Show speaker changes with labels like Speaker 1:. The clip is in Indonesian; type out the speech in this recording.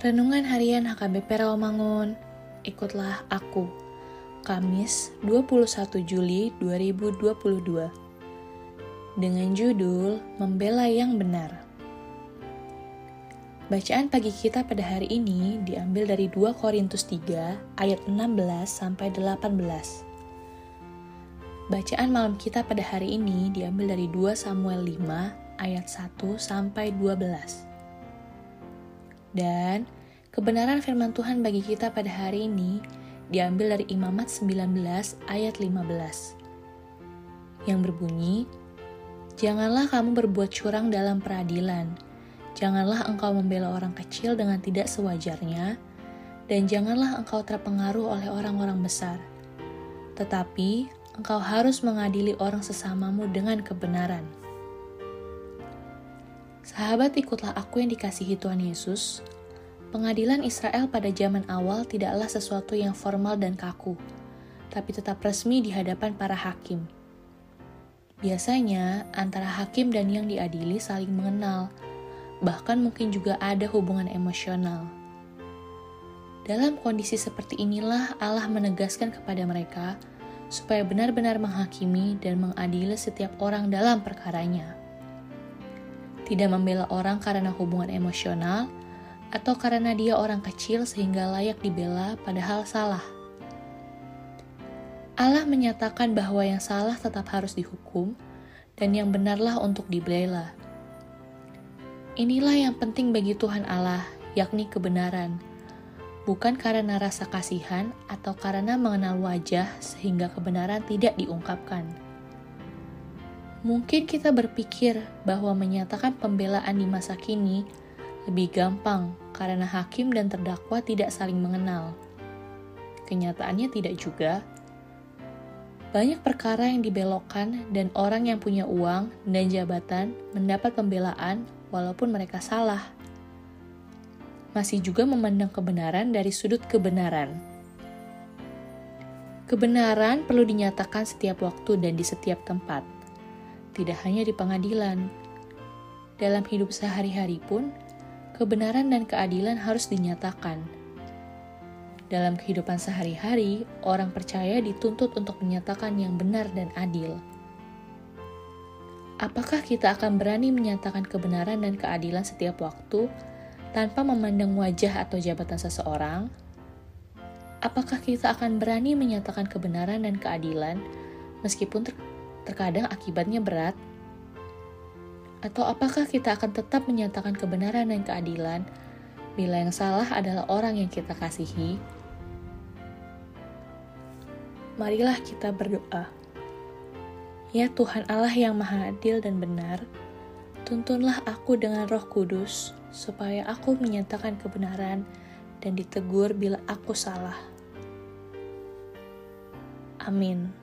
Speaker 1: Renungan Harian HKBP Rawamangun. Ikutlah aku. Kamis 21 Juli 2022. Dengan judul Membela yang Benar. Bacaan pagi kita pada hari ini diambil dari 2 Korintus 3 ayat 16 sampai 18. Bacaan malam kita pada hari ini diambil dari 2 Samuel 5 ayat 1 sampai 12. Dan kebenaran firman Tuhan bagi kita pada hari ini diambil dari Imamat 19 ayat 15 yang berbunyi, Janganlah kamu berbuat curang dalam peradilan, janganlah engkau membela orang kecil dengan tidak sewajarnya, dan janganlah engkau terpengaruh oleh orang-orang besar. Tetapi engkau harus mengadili orang sesamamu dengan kebenaran. Sahabat, ikutlah aku yang dikasihi Tuhan Yesus. Pengadilan Israel pada zaman awal tidaklah sesuatu yang formal dan kaku, tapi tetap resmi di hadapan para hakim. Biasanya, antara hakim dan yang diadili saling mengenal, bahkan mungkin juga ada hubungan emosional. Dalam kondisi seperti inilah Allah menegaskan kepada mereka supaya benar-benar menghakimi dan mengadili setiap orang dalam perkaranya tidak membela orang karena hubungan emosional, atau karena dia orang kecil sehingga layak dibela padahal salah. Allah menyatakan bahwa yang salah tetap harus dihukum, dan yang benarlah untuk dibela. Inilah yang penting bagi Tuhan Allah, yakni kebenaran, bukan karena rasa kasihan atau karena mengenal wajah sehingga kebenaran tidak diungkapkan. Mungkin kita berpikir bahwa menyatakan pembelaan di masa kini lebih gampang karena hakim dan terdakwa tidak saling mengenal. Kenyataannya tidak juga. Banyak perkara yang dibelokkan dan orang yang punya uang dan jabatan mendapat pembelaan walaupun mereka salah. Masih juga memandang kebenaran dari sudut kebenaran. Kebenaran perlu dinyatakan setiap waktu dan di setiap tempat tidak hanya di pengadilan. Dalam hidup sehari-hari pun, kebenaran dan keadilan harus dinyatakan. Dalam kehidupan sehari-hari, orang percaya dituntut untuk menyatakan yang benar dan adil. Apakah kita akan berani menyatakan kebenaran dan keadilan setiap waktu tanpa memandang wajah atau jabatan seseorang? Apakah kita akan berani menyatakan kebenaran dan keadilan meskipun terkadang akibatnya berat? Atau apakah kita akan tetap menyatakan kebenaran dan keadilan bila yang salah adalah orang yang kita kasihi? Marilah kita berdoa. Ya Tuhan Allah yang Maha Adil dan benar, tuntunlah aku dengan Roh Kudus supaya aku menyatakan kebenaran dan ditegur bila aku salah. Amin.